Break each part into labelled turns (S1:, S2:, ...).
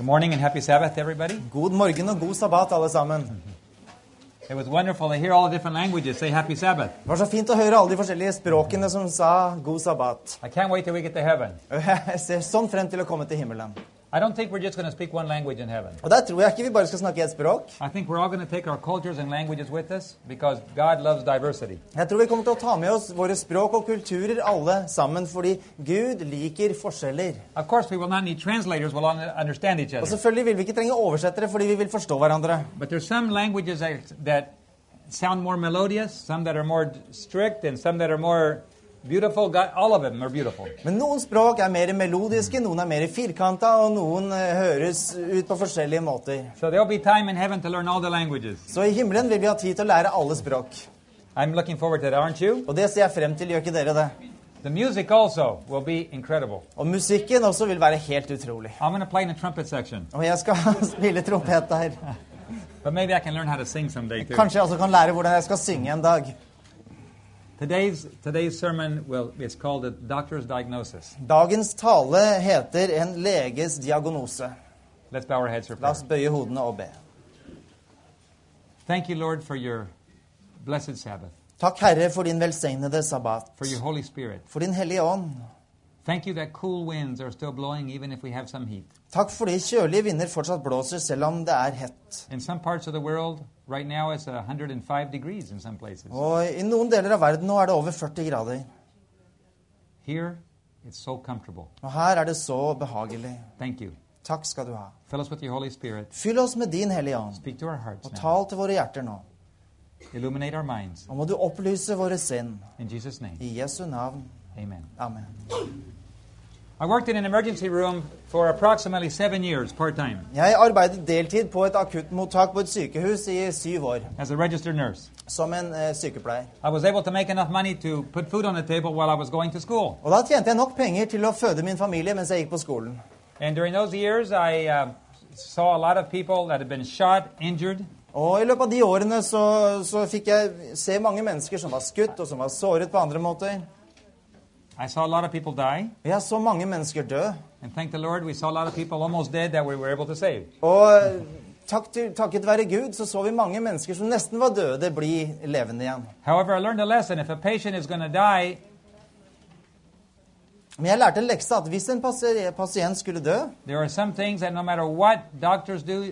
S1: Good morning and happy Sabbath, everybody.
S2: God morgen og god sabbat, alle sammen.
S1: It was wonderful to hear all the different languages say happy Sabbath.
S2: Det var så fint å høre alle de forskjellige språkene som sa god sabbat.
S1: I can't wait till we get to heaven.
S2: Jeg ser sånn frem til å komme til himmelen.
S1: I don't think we're just going to speak one language in heaven.
S2: Og der tror jeg ikke vi bare skal snakke ett språk.
S1: I think we're all going to take our cultures and languages with us because God loves diversity.
S2: Jeg tror vi kommer til å ta med oss våre språk og kulturer alle sammen, fordi Gud liker forskjeller.
S1: Of course, we will not need translators, we'll all understand each
S2: Og
S1: other.
S2: selvfølgelig vil vi ikke trenge oversettere fordi vi vil forstå hverandre.
S1: But there's some languages that, that sound more melodious, some that are more strict, and some that are more beautiful. guy. all of them are beautiful.
S2: Men noen språk er mer melodiske, noen er mer firkanta, og noen eh, høres ut på forskjellige måter.
S1: So be time in heaven to learn all the languages.
S2: Så i himmelen vil vi ha tid til å lære alle språk.
S1: I'm looking forward to that, aren't you?
S2: Og det ser jeg frem til. Gjør ikke dere det?
S1: The music also will be incredible.
S2: Og musikken også vil være helt utrolig.
S1: I'm going to play in the trumpet section,
S2: Og jeg skal spille trompet der.
S1: but maybe I can learn how to sing someday too.
S2: Kanskje jeg også kan lære hvordan jeg skal synge en dag.
S1: Today's, today's sermon well, it's called a doctor's diagnosis.
S2: Dagens tale heter 'En leges diagnose'.
S1: Let's bow our heads for
S2: La
S1: prayer.
S2: oss bøye hodene og be.
S1: Thank you, Lord, for your blessed Sabbath,
S2: Takk, Herre, for din velsignede sabbat.
S1: for your Holy Spirit.
S2: For din hellige ånd.
S1: Thank you that cool winds are still blowing even if we have some heat.
S2: Takk fordi kjølige vinder fortsatt blåser selv om det er hett.
S1: In some parts of the world, right now it's 105 degrees in some places.
S2: Og i noen deler av verden nå er det over 40 grader.
S1: Here, so.
S2: Og her er det så behagelig. Takk skal du ha.
S1: Fill us with your Holy Spirit.
S2: Fyll oss med din hellige ånd.
S1: Speak to our hearts
S2: Og tal til våre hjerter nå.
S1: Illuminate our minds.
S2: Og må du opplyse våre sinn.
S1: In Jesus' name,
S2: I Jesu navn.
S1: Amen.
S2: Amen.
S1: I worked in an emergency room for approximately seven years, part time,
S2: Jeg arbeidet deltid på et akuttmottak på et sykehus i syv år.
S1: as a registered nurse.
S2: Som en eh, sykepleier.
S1: I was able to make enough money to put food on the table while I was going to school.
S2: Og da tjente jeg nok penger til å føde min familie mens jeg gikk på skolen.
S1: And during those years, I uh, saw a lot of people that had been shot, injured,
S2: Og i løpet av de årene så, så fikk jeg se mange mennesker som var skutt, og som var såret på andre måter.
S1: I saw a lot of people die.
S2: Jeg så mange mennesker dø.
S1: And thank the Lord, we saw a lot of people almost dead that we were able to save.
S2: Og takk til, takket være Gud så så vi mange mennesker som nesten var døde, bli levende igjen.
S1: However, I learned a lesson. If a patient is going to die,
S2: Men jeg lærte en lekse at hvis en pasi- pasient skulle dø,
S1: there are some things that no matter what doctors do,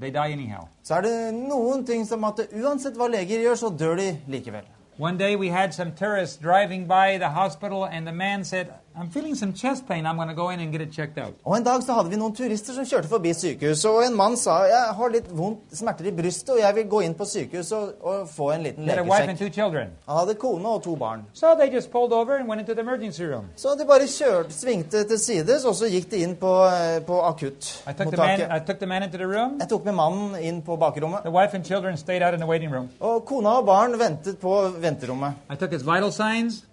S1: they die anyhow.
S2: så er det noen ting som at uansett hva leger gjør, så dør de likevel.
S1: One day we had some tourists driving by the hospital, and the man said, I'm feeling some chest pain. I'm going to go in and get it checked out.
S2: Og En dag så hadde vi noen turister som kjørte forbi sykehuset, og en mann sa jeg har litt vondt, smerter i brystet, og jeg vil gå inn på sykehuset og, og få en liten
S1: He had a wife and
S2: legesjekk.
S1: two children.
S2: Han hadde kone og to barn.
S1: So they just pulled over and went into the emergency room.
S2: Så de bare kjørte, svingte til sides, og så gikk de inn på, eh, på
S1: I took, the man, I
S2: akuttmottaket.
S1: took the man into the room.
S2: Jeg tok med mannen inn på bakrommet,
S1: The wife and children stayed out in the waiting room.
S2: og kona og barn ventet på venterommet.
S1: I took his vital signs,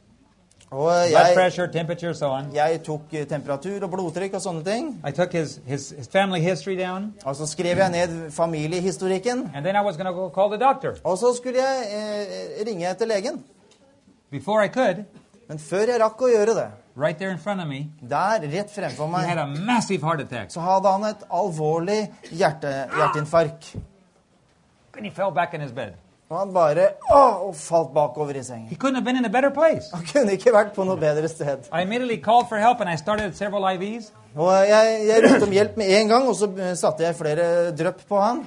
S1: blood pressure, temperature, so on.
S2: jeg tok eh, temperatur og blodtrykk og sånne ting.
S1: I took his, his, his family history down,
S2: Og så skrev jeg ned familiehistorikken.
S1: and then I was going to go call the doctor.
S2: Og så skulle jeg eh, ringe etter legen.
S1: Before I could,
S2: Men før jeg rakk å gjøre det,
S1: right there in front of me,
S2: der rett fremfor
S1: he had
S2: meg,
S1: a massive heart attack.
S2: så hadde han et alvorlig hjerte, hjerteinfarkt.
S1: And he fell back in his bed.
S2: Og han bare å, og falt bakover i sengen.
S1: He couldn't have been in a better place.
S2: Han kunne ikke vært på noe bedre sted.
S1: I immediately called for help and I started several IVs.
S2: Og jeg, jeg ropte om hjelp med en gang, og så eh, satte jeg flere drypp på han.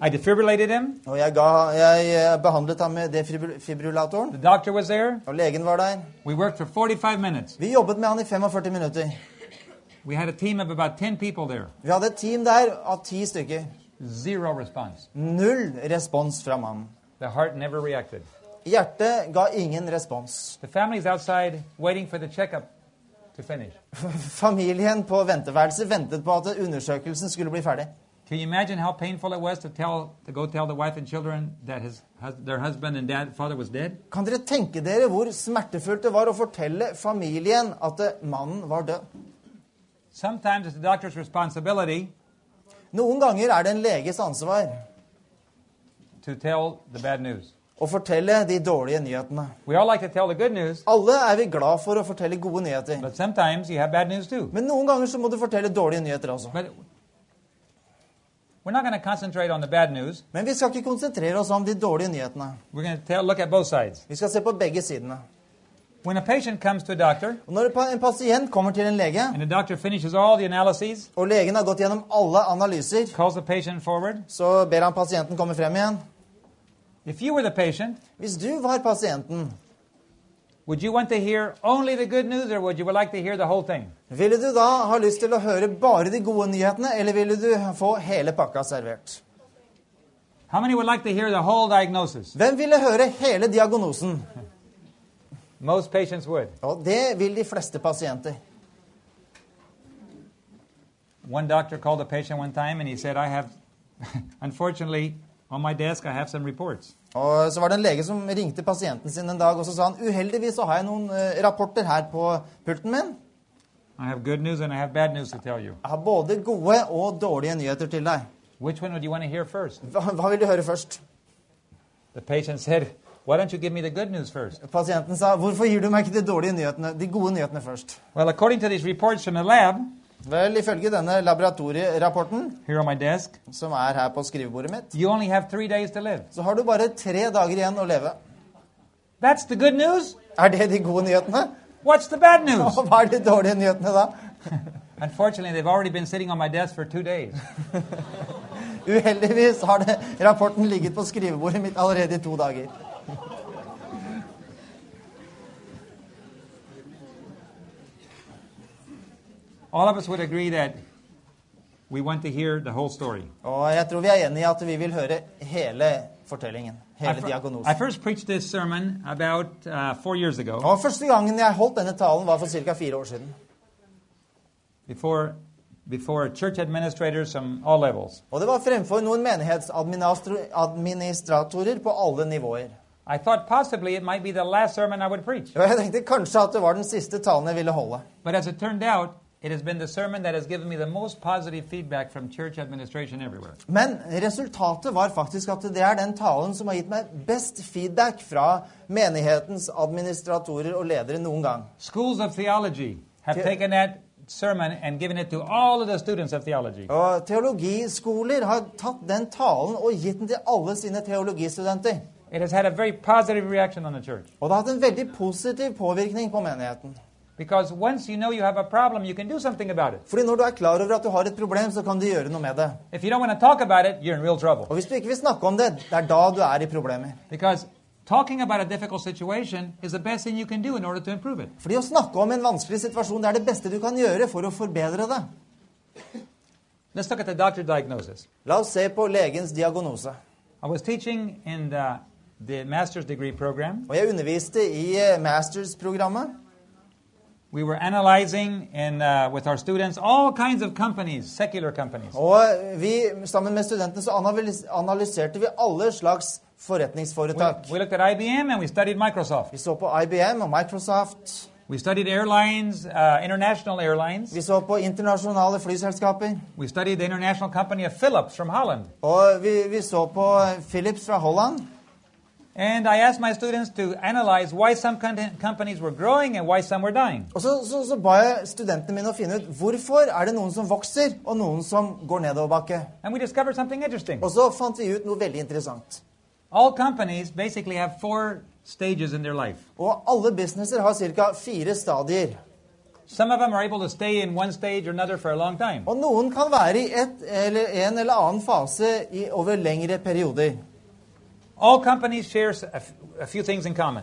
S1: I defibrillated him.
S2: Og jeg, ga, jeg eh, behandlet ham med defibrillatoren.
S1: The doctor was there.
S2: Og legen var der.
S1: We worked for 45 minutes.
S2: Vi jobbet med han i 45 minutter.
S1: We had a team of about 10 people there.
S2: Vi hadde et team der av ti stykker.
S1: Zero response.
S2: Null respons fra mannen.
S1: The heart never reacted.
S2: Hjertet ga ingen respons.
S1: The family's outside waiting for the checkup to finish.
S2: Familien på venteværelset ventet på at undersøkelsen skulle bli ferdig.
S1: Can you imagine how painful it was to tell to go tell the wife and children that his their husband and dad father was dead?
S2: Kan dere tenke dere hvor smertefullt det var å fortelle familien at eh, mannen var død?
S1: Sometimes it's the doctor's responsibility
S2: Noen ganger er det en leges ansvar
S1: to tell the bad news.
S2: å fortelle de dårlige nyhetene.
S1: We all like to tell the good news,
S2: Alle er vi glad for å fortelle gode nyheter.
S1: but sometimes you have bad news too.
S2: Men noen ganger så må du fortelle dårlige nyheter også.
S1: But we're not going to concentrate on the bad news.
S2: Men vi skal ikke konsentrere oss om de dårlige nyhetene.
S1: We're going to tell, look at both sides.
S2: Vi skal se på begge sidene.
S1: When a patient comes to a doctor
S2: Og når en pasient kommer til en lege,
S1: and the doctor finishes all the analyses,
S2: og legen har gått gjennom alle analyser,
S1: calls the patient forward,
S2: så ber han pasienten komme frem igjen.
S1: If you were the patient,
S2: Hvis du var pasienten,
S1: would you want to hear only the good news or would you like to hear the whole thing?
S2: ville du da ha lyst til å høre bare de gode nyhetene, eller ville du få hele pakka servert?
S1: How many would like to hear the whole diagnosis?
S2: Hvem ville høre hele diagnosen?
S1: Most patients would.
S2: Og det vil de fleste pasienter.
S1: One doctor called a patient one time and he said, I have, unfortunately, on my desk, I have some reports.
S2: Og så var det en lege som ringte pasienten sin en dag, og så sa han uheldigvis så har jeg noen eh, rapporter her på pulten min.
S1: I have good news and I have bad news to tell you.
S2: Jeg har både gode og dårlige nyheter til deg.
S1: Which one would you want to hear first?
S2: Hva, hva vil du høre først?
S1: The patient said, Why don't you give me the good news first?
S2: Pasienten sa hvorfor gir du meg ikke de dårlige nyhetene, de gode nyhetene først?
S1: Well, according to these reports from the lab
S2: Vel, ifølge denne laboratorierapporten,
S1: desk,
S2: som er her på skrivebordet mitt, så har du bare tre dager igjen å leve.
S1: That's the good news?
S2: Er det de gode nyhetene?
S1: What's the bad news?
S2: Og hva er de dårlige nyhetene da?
S1: Unfortunately, they've already been sitting on my desk for two days.
S2: Uheldigvis har det, rapporten ligget på skrivebordet mitt allerede i to dager.
S1: All of us would agree that we want to hear the whole story.
S2: Og jeg tror vi er enige i at vi vil høre hele fortellingen. Hele
S1: fir- I first preached this sermon about uh, four years ago
S2: Og Første gangen jeg holdt denne talen, var for fire år siden.
S1: before, before church administrators from all levels.
S2: Og det var fremfor noen menighetsadministratorer på alle nivåer.
S1: I thought possibly it might be the last sermon I would preach.
S2: Og jeg tenkte kanskje at det var den siste talen jeg ville holde.
S1: But as it turned out, it has been the sermon that has given me the most positive feedback from church administration everywhere.
S2: Men resultatet var faktisk at det er den talen som har gitt meg best feedback fra menighetens administratorer og ledere noen gang.
S1: Schools of theology have taken that sermon and given it to all of the students of theology.
S2: Og teologiskoler har tatt den talen og gitt den til alle sine teologistudenter.
S1: It has had a very positive reaction on the church.
S2: Og det har hatt en veldig positiv påvirkning på menigheten.
S1: Because once you know you have a problem, you can do something about it.
S2: Fordi når du er klar over at du har et problem, så kan du gjøre noe med det.
S1: If you don't want to talk about it, you're in real trouble.
S2: Og hvis du ikke vil snakke om det, det er da du er i problemer.
S1: Because talking about a difficult situation is the best thing you can do in order to improve it.
S2: Fordi å snakke om en vanskelig situasjon, det er det beste du kan gjøre for å forbedre det.
S1: Let's look at the doctor diagnosis.
S2: La oss se på legens diagnose.
S1: I was teaching in the, the master's degree program.
S2: Og jeg underviste i eh, mastersprogrammet.
S1: We were analyzing in, uh, with our students all kinds of companies, secular companies.
S2: Og vi, sammen med studentene så analyserte vi alle slags
S1: We,
S2: forretningsforetak.
S1: we looked at IBM and we studied Microsoft.
S2: Vi så på IBM og Microsoft.
S1: We studied airlines, uh, international airlines.
S2: Vi så på internasjonale flyselskaper.
S1: We studied the international company of Philips from Holland.
S2: Og vi, vi så på Philips fra Holland.
S1: And I asked my students to analyze why some companies were growing and why some were dying.
S2: Og så, så, så ba jeg studentene mine å finne ut hvorfor er det noen som vokser, og noen som går nedoverbakke.
S1: And we discovered something interesting.
S2: Og så fant vi ut noe veldig interessant.
S1: All companies basically have four stages in their life.
S2: Og alle businesser har cirka fire stadier.
S1: Some of them are able to stay in one stage or another for a long time.
S2: Og noen kan være i et, eller en eller annen fase i, over lengre perioder.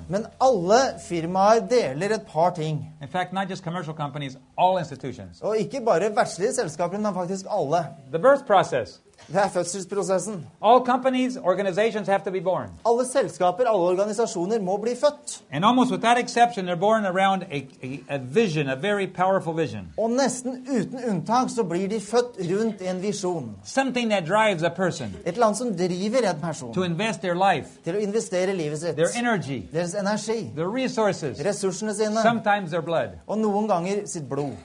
S2: Men alle firmaer deler et par ting.
S1: In fact, not just commercial companies, all institutions.
S2: Og ikke bare verdslige selskaper, men faktisk alle.
S1: The birth process.
S2: Det er fødselsprosessen.
S1: All companies, organizations have to be born.
S2: Alle selskaper, alle organisasjoner må bli født.
S1: And almost without exception, they're born around a, a, a vision, a very powerful vision.
S2: Og nesten uten unntak så blir de født rundt en visjon.
S1: Something that drives a person
S2: Et eller annet som driver en person
S1: to invest their life,
S2: til å investere livet sitt.
S1: their energy,
S2: Deres energi,
S1: their resources,
S2: ressursene sine,
S1: sometimes their blood.
S2: og noen ganger sitt blod.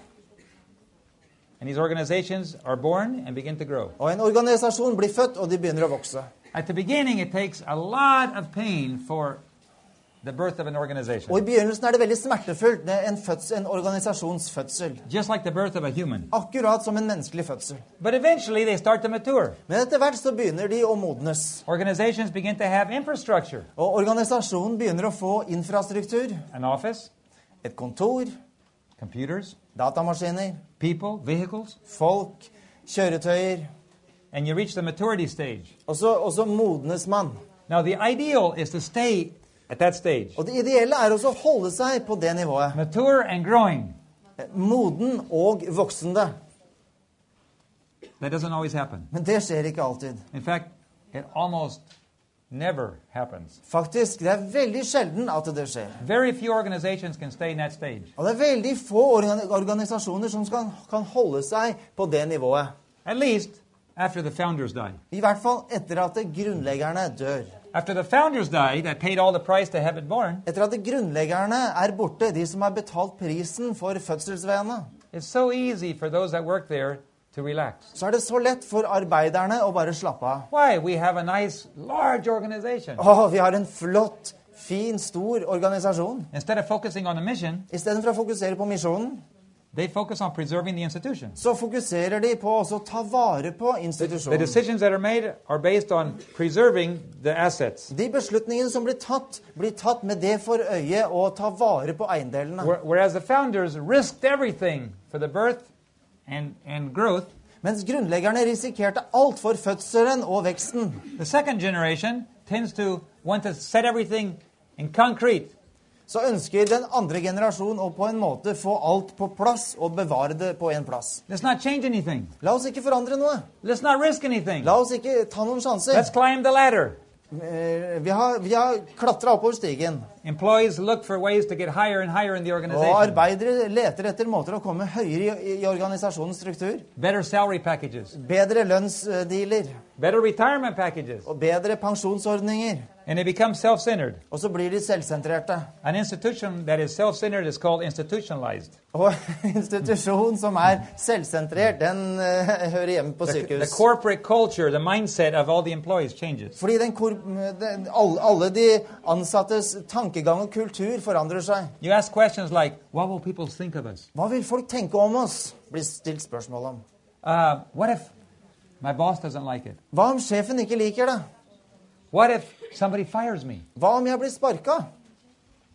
S1: And these organizations are born and begin to grow.
S2: Og en organisasjon blir født, og de begynner å vokse.
S1: At the beginning, it takes a lot of pain for the birth of an
S2: Og
S1: organization,
S2: i begynnelsen er det veldig smertefullt. Er en, fødsel, en
S1: just like the birth of a human.
S2: Akkurat som en menneskelig fødsel.
S1: But eventually they start to mature.
S2: Men etter hvert så begynner de å modnes.
S1: Organizations begin to have infrastructure
S2: Og organisasjonen begynner å få infrastruktur.
S1: an office,
S2: Et kontor,
S1: computers,
S2: datamaskiner,
S1: people, vehicles,
S2: folk, kjøretøyer.
S1: and you reach the maturity stage.
S2: Og så, og så modnes man.
S1: Now, the ideal is to stay at that stage,
S2: Og det ideelle er også å holde seg på det nivået.
S1: mature and growing.
S2: Moden og voksende.
S1: That doesn't always happen.
S2: Men det skjer ikke alltid.
S1: In fact, it almost never happens.
S2: Faktisk, det er veldig sjelden at det skjer.
S1: Very few organizations can stay in that stage.
S2: Og det er veldig få organisasjoner som kan, kan holde seg på det nivået.
S1: At least after the founders die.
S2: I hvert fall etter at grunnleggerne dør.
S1: After the founders die, that paid all the price to have it born,
S2: Etter at grunnleggerne er borte, de som har betalt prisen for fødselsveiene,
S1: it's so easy for those that work there to relax.
S2: så er det så lett for arbeiderne å bare slappe av.
S1: Why? We have a nice, large organization.
S2: Å, vi har en flott, fin, stor organisasjon.
S1: Instead of focusing on the mission,
S2: Istedenfor å fokusere på misjonen,
S1: they focus on preserving the institution.
S2: så fokuserer de på også å ta vare på
S1: The
S2: institusjonen.
S1: decisions that are made are based on preserving the assets.
S2: De beslutningene som blir tatt, blir tatt med det for øye å ta vare på eiendelene.
S1: Where- Whereas the founders risked everything for the birth and, and growth,
S2: Mens grunnleggerne risikerte alt for fødselen og veksten.
S1: the second generation tends to want to set everything in concrete.
S2: Så ønsker den andre generasjonen å på en måte få alt på plass og bevare det på en plass.
S1: Let's not change anything.
S2: La oss ikke forandre noe.
S1: Let's not risk anything.
S2: La oss ikke ta noen sjanser.
S1: Let's climb the ladder.
S2: Eh, Vi har, vi har klatra oppover stigen,
S1: Employees look for ways to get higher and higher in the
S2: og
S1: organization.
S2: arbeidere leter etter måter å komme høyere i, i organisasjonens struktur.
S1: Better salary packages,
S2: Bedre lønnsdealer
S1: better retirement packages,
S2: og bedre pensjonsordninger.
S1: and they become self-centered.
S2: Og så blir de selvsentrerte.
S1: An institution that is self-centered is called institutionalized.
S2: Og institusjon som er selvsentrert, den eh, hører hjemme på
S1: The, the
S2: sykehus.
S1: corporate culture, the mindset of all the employees changes.
S2: Fordi den den, alle, alle de ansattes tankegang og kultur forandrer seg.
S1: You ask questions like, what will people think of us?
S2: Hva vil folk tenke om oss? blir stilt spørsmål om.
S1: Uh, what if my boss doesn't like it?
S2: Hva om sjefen ikke liker det?
S1: What if somebody fires me?
S2: Hva om jeg blir sparka?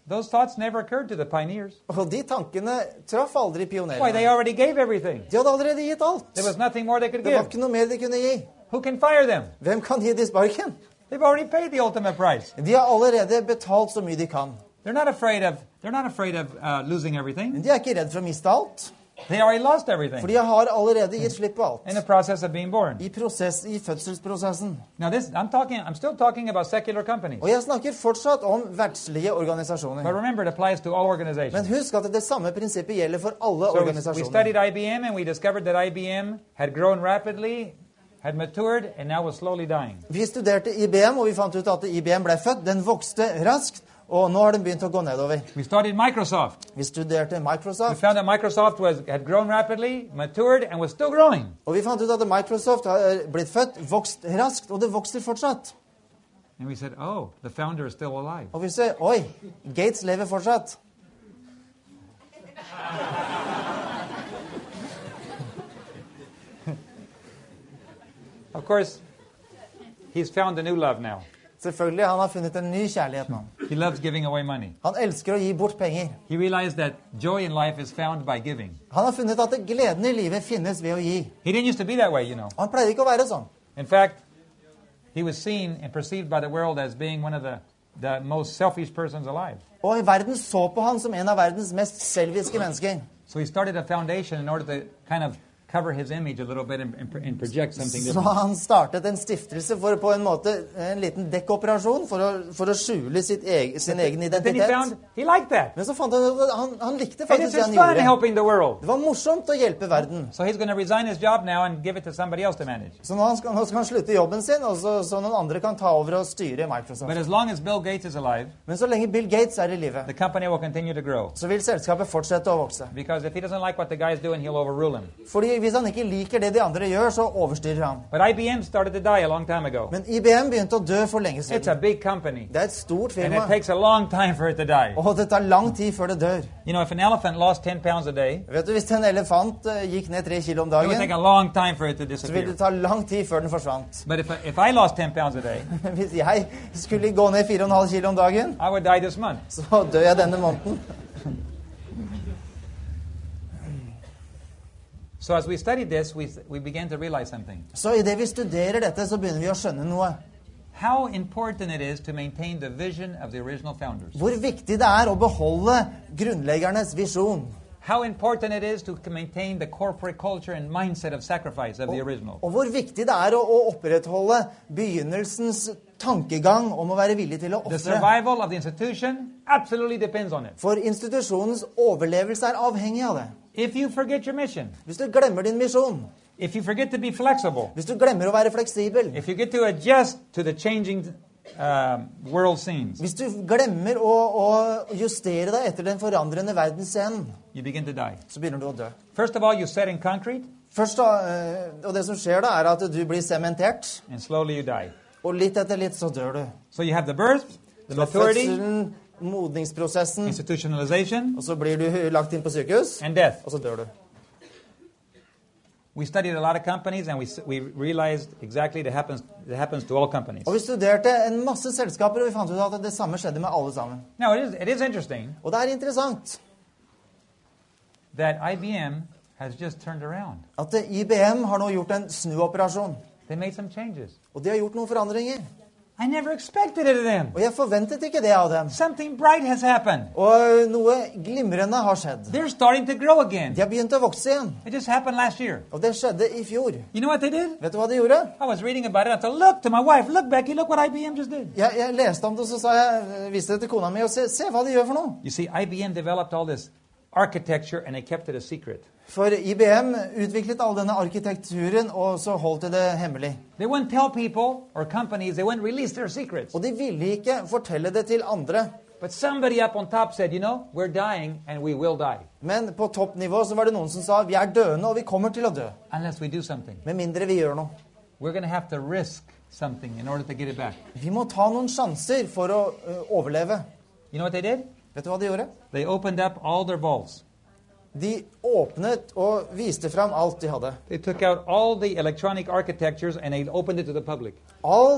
S1: Those thoughts never occurred to the pioneers.
S2: Og de tankene traff aldri
S1: Why, they
S2: pionerene.
S1: already gave everything.
S2: De hadde allerede gitt alt.
S1: There was nothing more they could
S2: Det var
S1: give.
S2: ikke noe mer de kunne gi.
S1: Who can fire them?
S2: Hvem kan gi de sparken?
S1: They've already paid the ultimate price.
S2: De har allerede betalt så mye de kan.
S1: They're not afraid of, they're not afraid of uh, losing everything.
S2: De er ikke redd for å miste alt.
S1: They already lost
S2: For de har allerede gitt slipp på
S1: in the
S2: alt.
S1: process of being born.
S2: I, prosess, I fødselsprosessen.
S1: Now, this, I'm talking, I'm still talking about secular companies.
S2: Og jeg snakker fortsatt om verdslige
S1: But
S2: organisasjoner.
S1: remember, it applies to all
S2: Men husk at det samme prinsippet gjelder for alle
S1: So we, we studied IBM and we discovered that IBM had grown rapidly, had matured, and now was slowly dying.
S2: Vi studerte IBM, og vi fant ut at IBM ble født. Den vokste raskt, og nå har den begynt å gå nedover.
S1: We studied Microsoft.
S2: Vi studerte
S1: We
S2: Microsoft,
S1: found that Microsoft was, had grown rapidly, matured, and was still growing.
S2: og vi fant ut at Microsoft har eh, blitt født, vokst raskt, og det vokser fortsatt.
S1: And we said, oh, the founder is still alive.
S2: Og vi ser Oi, Gates lever fortsatt.
S1: Of course, he's found a new love now.
S2: Selvfølgelig, Han har funnet en ny kjærlighet nå.
S1: He loves giving away money.
S2: Han elsker å gi bort penger.
S1: He realized that joy in life is found by giving.
S2: Han har funnet at gleden i livet finnes ved å gi.
S1: He didn't used to be that way, you know.
S2: Han pleide ikke å være sånn.
S1: In fact, he was seen and perceived by the world as being one of the, the most selfish persons alive.
S2: Og verden så på han som en av verdens mest selviske mennesker.
S1: So he started a foundation in order to kind of cover his image a little bit and, and, project something
S2: Så han startet en stiftelse for på en måte en liten dekkoperasjon for å, for å skjule sitt eg, sin egen
S1: But he
S2: identitet.
S1: found he.
S2: Men så fant han at han, han likte faktisk det han gjorde. Det var morsomt å hjelpe verden.
S1: So.
S2: Så nå skal, nå skal han slutte jobben sin, og så, så noen andre kan ta over og styre Microsoft.
S1: as as alive,
S2: Men så lenge Bill Gates er i live, så vil selskapet fortsette å vokse.
S1: Like doing.
S2: Fordi hvis han ikke liker det de andre gjør, så overstyrer han.
S1: But IBM started to die a long time ago.
S2: Men IBM begynte å dø for lenge
S1: It's a
S2: siden.
S1: big company,
S2: Det er et stort
S1: and it
S2: firma,
S1: takes a long time for it to die.
S2: og det tar lang tid før det dør.
S1: You know, if an elephant lost 10 pounds a day,
S2: Vet du, Hvis en elefant eh, gikk ned tre kilo om
S1: it would take
S2: dagen,
S1: a long time for it to
S2: så ville det ta lang tid før den forsvant.
S1: But if, if I lost 10 pounds a day,
S2: Hvis jeg skulle gå ned 4,5 kilo om dagen,
S1: I would die this month.
S2: så dør jeg denne måneden.
S1: So as we studied this, we, we began to realize something.
S2: Så det vi studerer dette, så begynner vi å skjønne noe.
S1: How important it is to maintain the vision of the original founders.
S2: Hvor viktig det er å beholde grunnleggernes visjon.
S1: How important it is to maintain the corporate culture and mindset of sacrifice of the original.
S2: Og hvor viktig det er å, å opprettholde begynnelsens tankegang om å være villig til å
S1: The
S2: ofre.
S1: survival of the institution absolutely depends on it.
S2: For institusjonens overlevelse er avhengig av det.
S1: If you forget your mission,
S2: Hvis du glemmer din misjon,
S1: if you forget to be flexible,
S2: hvis du glemmer å være fleksibel,
S1: if you get to adjust to the changing uh, world scenes,
S2: hvis du glemmer å, å justere deg etter den forandrende verdensscenen,
S1: you begin to die.
S2: så begynner du å dø.
S1: First of all, you set in concrete,
S2: Først eh, og det som skjer da, er at du blir sementert,
S1: and slowly you die.
S2: og litt etter litt så dør du.
S1: So you have the birth, the
S2: Så
S1: maturity,
S2: fødselen, modningsprosessen,
S1: institutionalization,
S2: og så blir du lagt inn på sykehus,
S1: and death.
S2: og så dør du.
S1: We studied a lot of companies, and we, we realized exactly that happens, that happens to all companies.
S2: Og vi studerte en masse selskaper, og vi fant ut at det samme skjedde med alle sammen.
S1: Now, it is, it is interesting
S2: Og det er interessant
S1: that IBM has just turned around.
S2: at IBM har nå gjort en snuoperasjon.
S1: They made some changes.
S2: Og de har gjort noen forandringer.
S1: I never expected it of them.
S2: Og jeg forventet ikke det av dem.
S1: Something bright has happened.
S2: Og noe glimrende har skjedd.
S1: They're starting to grow again.
S2: De har begynt å vokse igjen.
S1: It just happened last year.
S2: Og det skjedde i fjor.
S1: You know what they did?
S2: Vet du hva de gjorde?
S1: I was reading about it. I said, look to my wife, look, Becky, look what IBM just did.
S2: Jeg, jeg leste om det, og så sa jeg, viste det til kona mi, og se, se hva de gjør for noe.
S1: You see, IBM developed all this architecture and they kept it a secret.
S2: For IBM utviklet all denne arkitekturen, og så holdt de det hemmelig.
S1: They wouldn't tell people companies, they wouldn't release their secrets.
S2: Og de ville ikke fortelle det til andre.
S1: But somebody up on top said, you know, dying and we will die
S2: Men på toppnivå så var det noen som sa vi er døende, og vi kommer til å dø.
S1: unless we do something.
S2: Med mindre vi gjør noe.
S1: We're going to have to risk something in order to get it back.
S2: Vi må ta noen sjanser for å uh, overleve.
S1: You know what they did?
S2: Vet du hva de gjorde?
S1: They opened up all their vaults.
S2: De åpnet og viste fram alt de hadde.
S1: They took out all the electronic architectures and they opened it to the public.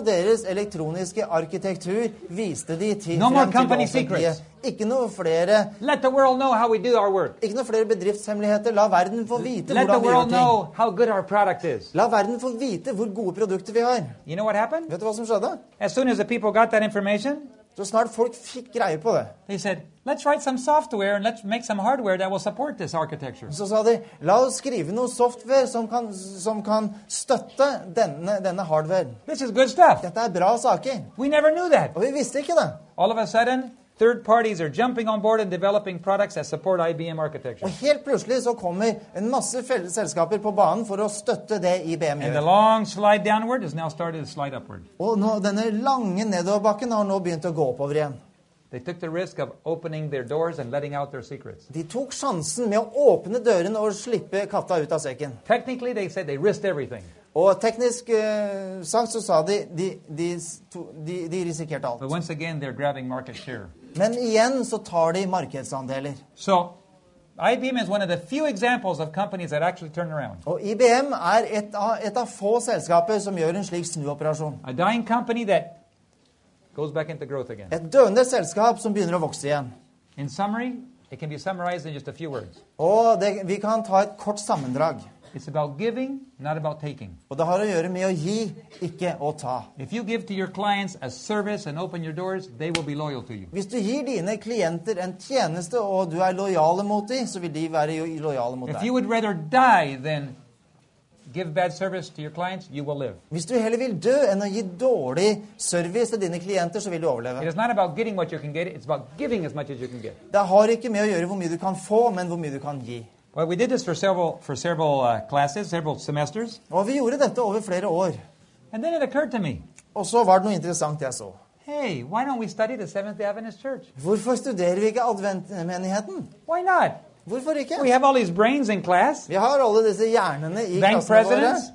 S2: Deres elektroniske arkitektur viste de til,
S1: No more
S2: frem til
S1: company
S2: offentlige. Ikke noe flere
S1: Let the world know how we do our work.
S2: ikke noe flere bedriftshemmeligheter. La verden få vite
S1: Let
S2: hvordan vi gjør
S1: world
S2: ting.
S1: know how good our product is.
S2: La verden få vite hvor gode produkter vi har.
S1: You know what happened?
S2: Vet du hva som skjedde?
S1: As soon as the people got that information,
S2: Så snart folk fikk greie på det,
S1: said, let's write some software and let's make some hardware that will support this architecture.
S2: så sa de la oss skrive noe software som kan, som kan støtte denne, denne hardware.
S1: This is good stuff.
S2: Dette er bra saker.
S1: We never knew that.
S2: Og vi visste ikke det.
S1: All of a sudden, third parties are jumping on board and developing products that support IBM architecture.
S2: Og helt plutselig så kommer en masse selskaper på banen for å støtte det IBM
S1: And the long slide downward has now started to slide upward.
S2: Og nå, denne lange nedoverbakken har nå begynt å gå oppover igjen.
S1: They took the risk of opening their doors and letting out their secrets.
S2: De tok sjansen med å åpne dørene og slippe katta ut av sekken.
S1: Technically, they said they risked everything.
S2: Og teknisk uh, sagt så sa de de, de, de de risikerte
S1: But
S2: alt.
S1: once again, they're grabbing market share.
S2: Men igjen så tar de markedsandeler.
S1: So, IBM is one of the few examples of companies that actually turn around.
S2: Og IBM er et av, et av få selskaper som gjør en slik snuoperasjon.
S1: A dying company that goes back into growth again.
S2: Et døende selskap som begynner å vokse igjen.
S1: In summary, it can be summarized in just a few words.
S2: Og det, vi kan ta et kort sammendrag.
S1: It's about giving, not about taking.
S2: Og det har å gjøre med å gi, ikke å ta.
S1: If you give to your clients a service and open your doors, they will be loyal to you.
S2: Hvis du gir dine klienter en tjeneste, og du er lojale mot dem, så vil de være lojale mot
S1: If
S2: deg.
S1: you would rather die than give bad service to your clients, you will live.
S2: Hvis du heller vil dø enn å gi dårlig service til dine klienter, så vil du
S1: It
S2: overleve.
S1: is not about getting what you can get, it's about giving as much as you can get.
S2: Det har ikke med å gjøre hvor mye du kan få, men hvor mye du kan gi.
S1: Well, we did this for several, for several uh, classes, several semesters,
S2: Og vi gjorde dette over flere år.
S1: and then it occurred to me
S2: Og så var det noe interessant jeg så.
S1: hey, why don't we study the Seventh day Adventist Church?
S2: Hvorfor studerer vi ikke adventmenigheten?
S1: Why not?
S2: Hvorfor ikke?
S1: We have all these brains in class.
S2: Vi har alle disse hjernene i
S1: Bank
S2: klassene våre.
S1: presidents,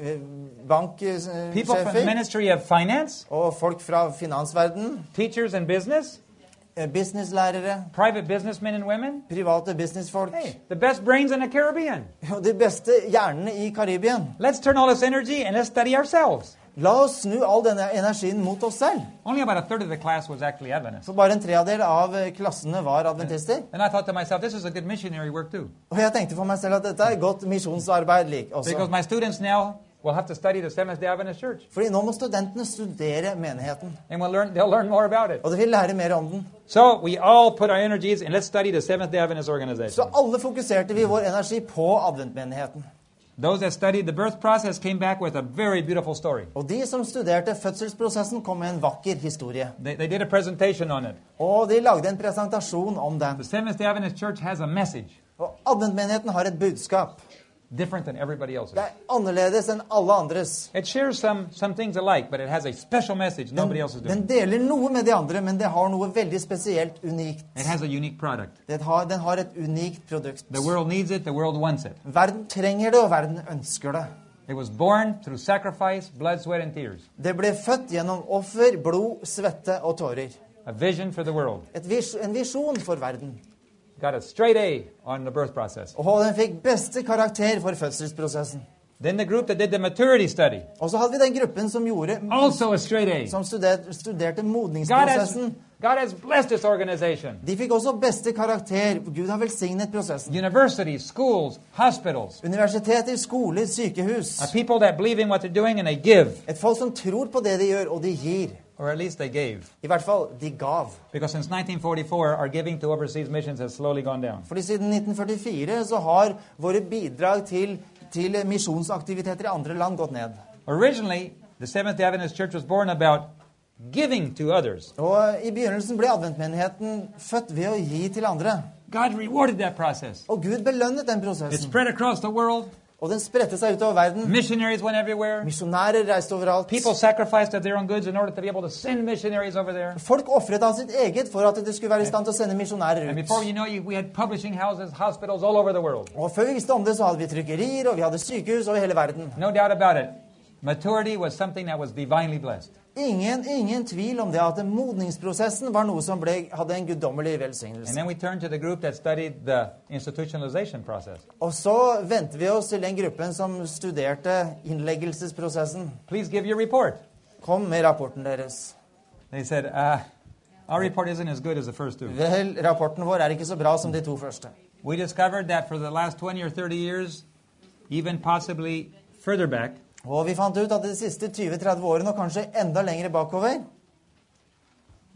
S2: Eh,
S1: people from the
S2: Banksjefer
S1: Ministry of Finance,
S2: og folk fra finansverden,
S1: teachers in business,
S2: eh, businesslærere,
S1: private businessmen and women.
S2: private businessfolk.
S1: Hey, the best brains in the Caribbean.
S2: Og de beste hjernene i Karibien.
S1: Let's turn all this energy and let's study ourselves.
S2: La oss snu all denne energien mot oss selv.
S1: Only about a third of the class was actually Adventist.
S2: Så bare en tredjedel av eh, klassene var adventister.
S1: And I thought to myself, this is a good missionary work too.
S2: Og jeg tenkte for meg selv at dette er godt misjonsarbeid lik
S1: Because my students now will have to study the Seventh day Adventist Church.
S2: Fordi nå må studentene studere menigheten.
S1: And we'll learn, they'll learn more about it.
S2: Og de vil lære mer om den.
S1: So we all put our energies and let's study the Seventh day Adventist organization.
S2: Så alle fokuserte vi vår energi på adventmenigheten.
S1: Those that studied the birth process came back with a very beautiful story.
S2: Og de som studerte fødselsprosessen, kom med en vakker historie.
S1: They, they did a presentation on it.
S2: Og de lagde en presentasjon om
S1: The
S2: den.
S1: Seventh day Adventist Church has a message
S2: Og adventmenigheten har et budskap.
S1: Different than everybody else's.
S2: Det er annerledes enn alle andres.
S1: It shares some, some things alike, but it has a special message nobody else is doing.
S2: den deler noe med de andre, men det har noe veldig spesielt unikt.
S1: It has a unique product.
S2: Det har, den har et unikt produkt.
S1: The world needs it, the world wants it.
S2: Verden trenger det, og verden ønsker det.
S1: It was born through sacrifice, blood, sweat, and tears.
S2: Det ble født gjennom offer, blod, svette og tårer.
S1: A vision for the world.
S2: Et vis, en visjon for verden.
S1: Got a straight A on the birth process.
S2: Og den fikk beste karakter for fødselsprosessen.
S1: Then the group that did the maturity study,
S2: Og så hadde vi den gruppen som, gjorde,
S1: also a straight A.
S2: som studerte, studerte
S1: God has,
S2: modningsprosessen.
S1: God has blessed this organization.
S2: De fikk også beste karakter. Gud har velsignet prosessen.
S1: Universities, schools, hospitals,
S2: Universiteter, skoler, sykehus.
S1: A people that believe in what they're doing and they give,
S2: Et folk som tror på det de gjør, og de gir.
S1: Or at least they gave.
S2: I hvert fall, de gav.
S1: Because since 1944, our giving to overseas missions has slowly gone down.
S2: Fordi siden 1944 så har våre bidrag til, til misjonsaktiviteter i andre land gått ned.
S1: Originally, the Seventh day Adventist Church was born about giving to others.
S2: Og i begynnelsen ble adventmenigheten født ved å gi til andre.
S1: God rewarded that process.
S2: Og Gud belønnet den prosessen.
S1: It spread across the world.
S2: Og den spredte seg utover verden.
S1: Missionaries went everywhere.
S2: Misjonærer reiste overalt.
S1: People sacrificed their own goods in order to be able to send missionaries over there.
S2: Folk ofret av sitt eget for at de skulle være i stand til å sende misjonærer
S1: And before
S2: ut.
S1: you know we had publishing houses, hospitals all over the world.
S2: Og før vi visste om det, så hadde vi trykkerier, og vi hadde sykehus over hele verden.
S1: No doubt about it. Maturity was something that was divinely blessed.
S2: Ingen, ingen tvil om det at modningsprosessen var noe som ble, hadde en guddommelig velsignelse.
S1: then we turned to the group that studied the institutionalization process.
S2: Og så vendte vi oss til den gruppen som studerte innleggelsesprosessen.
S1: Give your report.
S2: Kom med rapporten deres.
S1: De said, uh, as as the first two.
S2: Vel, rapporten vår er ikke så bra som de to første.
S1: We discovered that for the last 20 or 30 years, even possibly further back,
S2: Og vi fant ut at de siste 20-30 årene, og kanskje enda lenger bakover,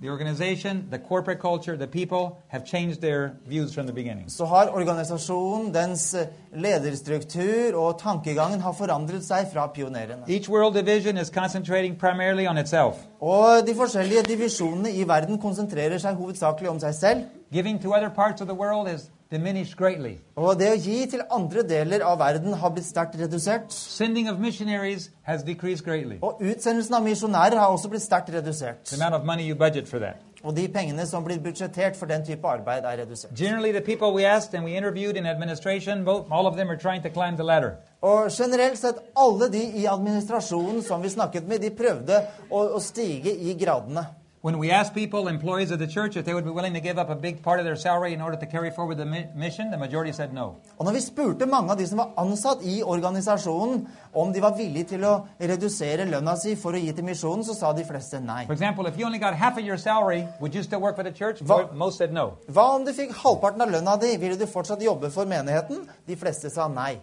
S1: the organization, the corporate culture, the people have changed their views from the beginning.
S2: så har organisasjonen, dens eh, lederstruktur og tankegangen har forandret seg fra pionerene.
S1: Each world division is concentrating primarily on itself.
S2: Og de forskjellige divisjonene i verden konsentrerer seg hovedsakelig om seg selv.
S1: Giving to other parts of the world is diminished greatly.
S2: Og det å gi til andre deler av verden har blitt sterkt redusert.
S1: Sending of missionaries has decreased greatly.
S2: Og utsendelsen av misjonærer har også blitt sterkt redusert.
S1: The amount of money you budget for that.
S2: Og de pengene som blir budsjettert for den type arbeid, er redusert.
S1: Generally, the people we asked and we interviewed in administration, both, all of them are trying to climb the ladder.
S2: Og generelt sett, alle de i administrasjonen som vi snakket med, de prøvde å, å stige i gradene.
S1: When we ask people, employees of the church, if they would be willing to give up a big part of their salary in order to carry forward the mission, the majority said no.
S2: Og når vi spurte mange av de som var ansatt i organisasjonen, om de var villige til å redusere lønna si for å gi til misjonen, så sa de fleste nei.
S1: For example, if you only got half of your salary, would you still work for the church?
S2: Hva,
S1: Most said no.
S2: Hva om du fikk halvparten av lønna di? Ville du fortsatt jobbe for menigheten? De fleste sa nei.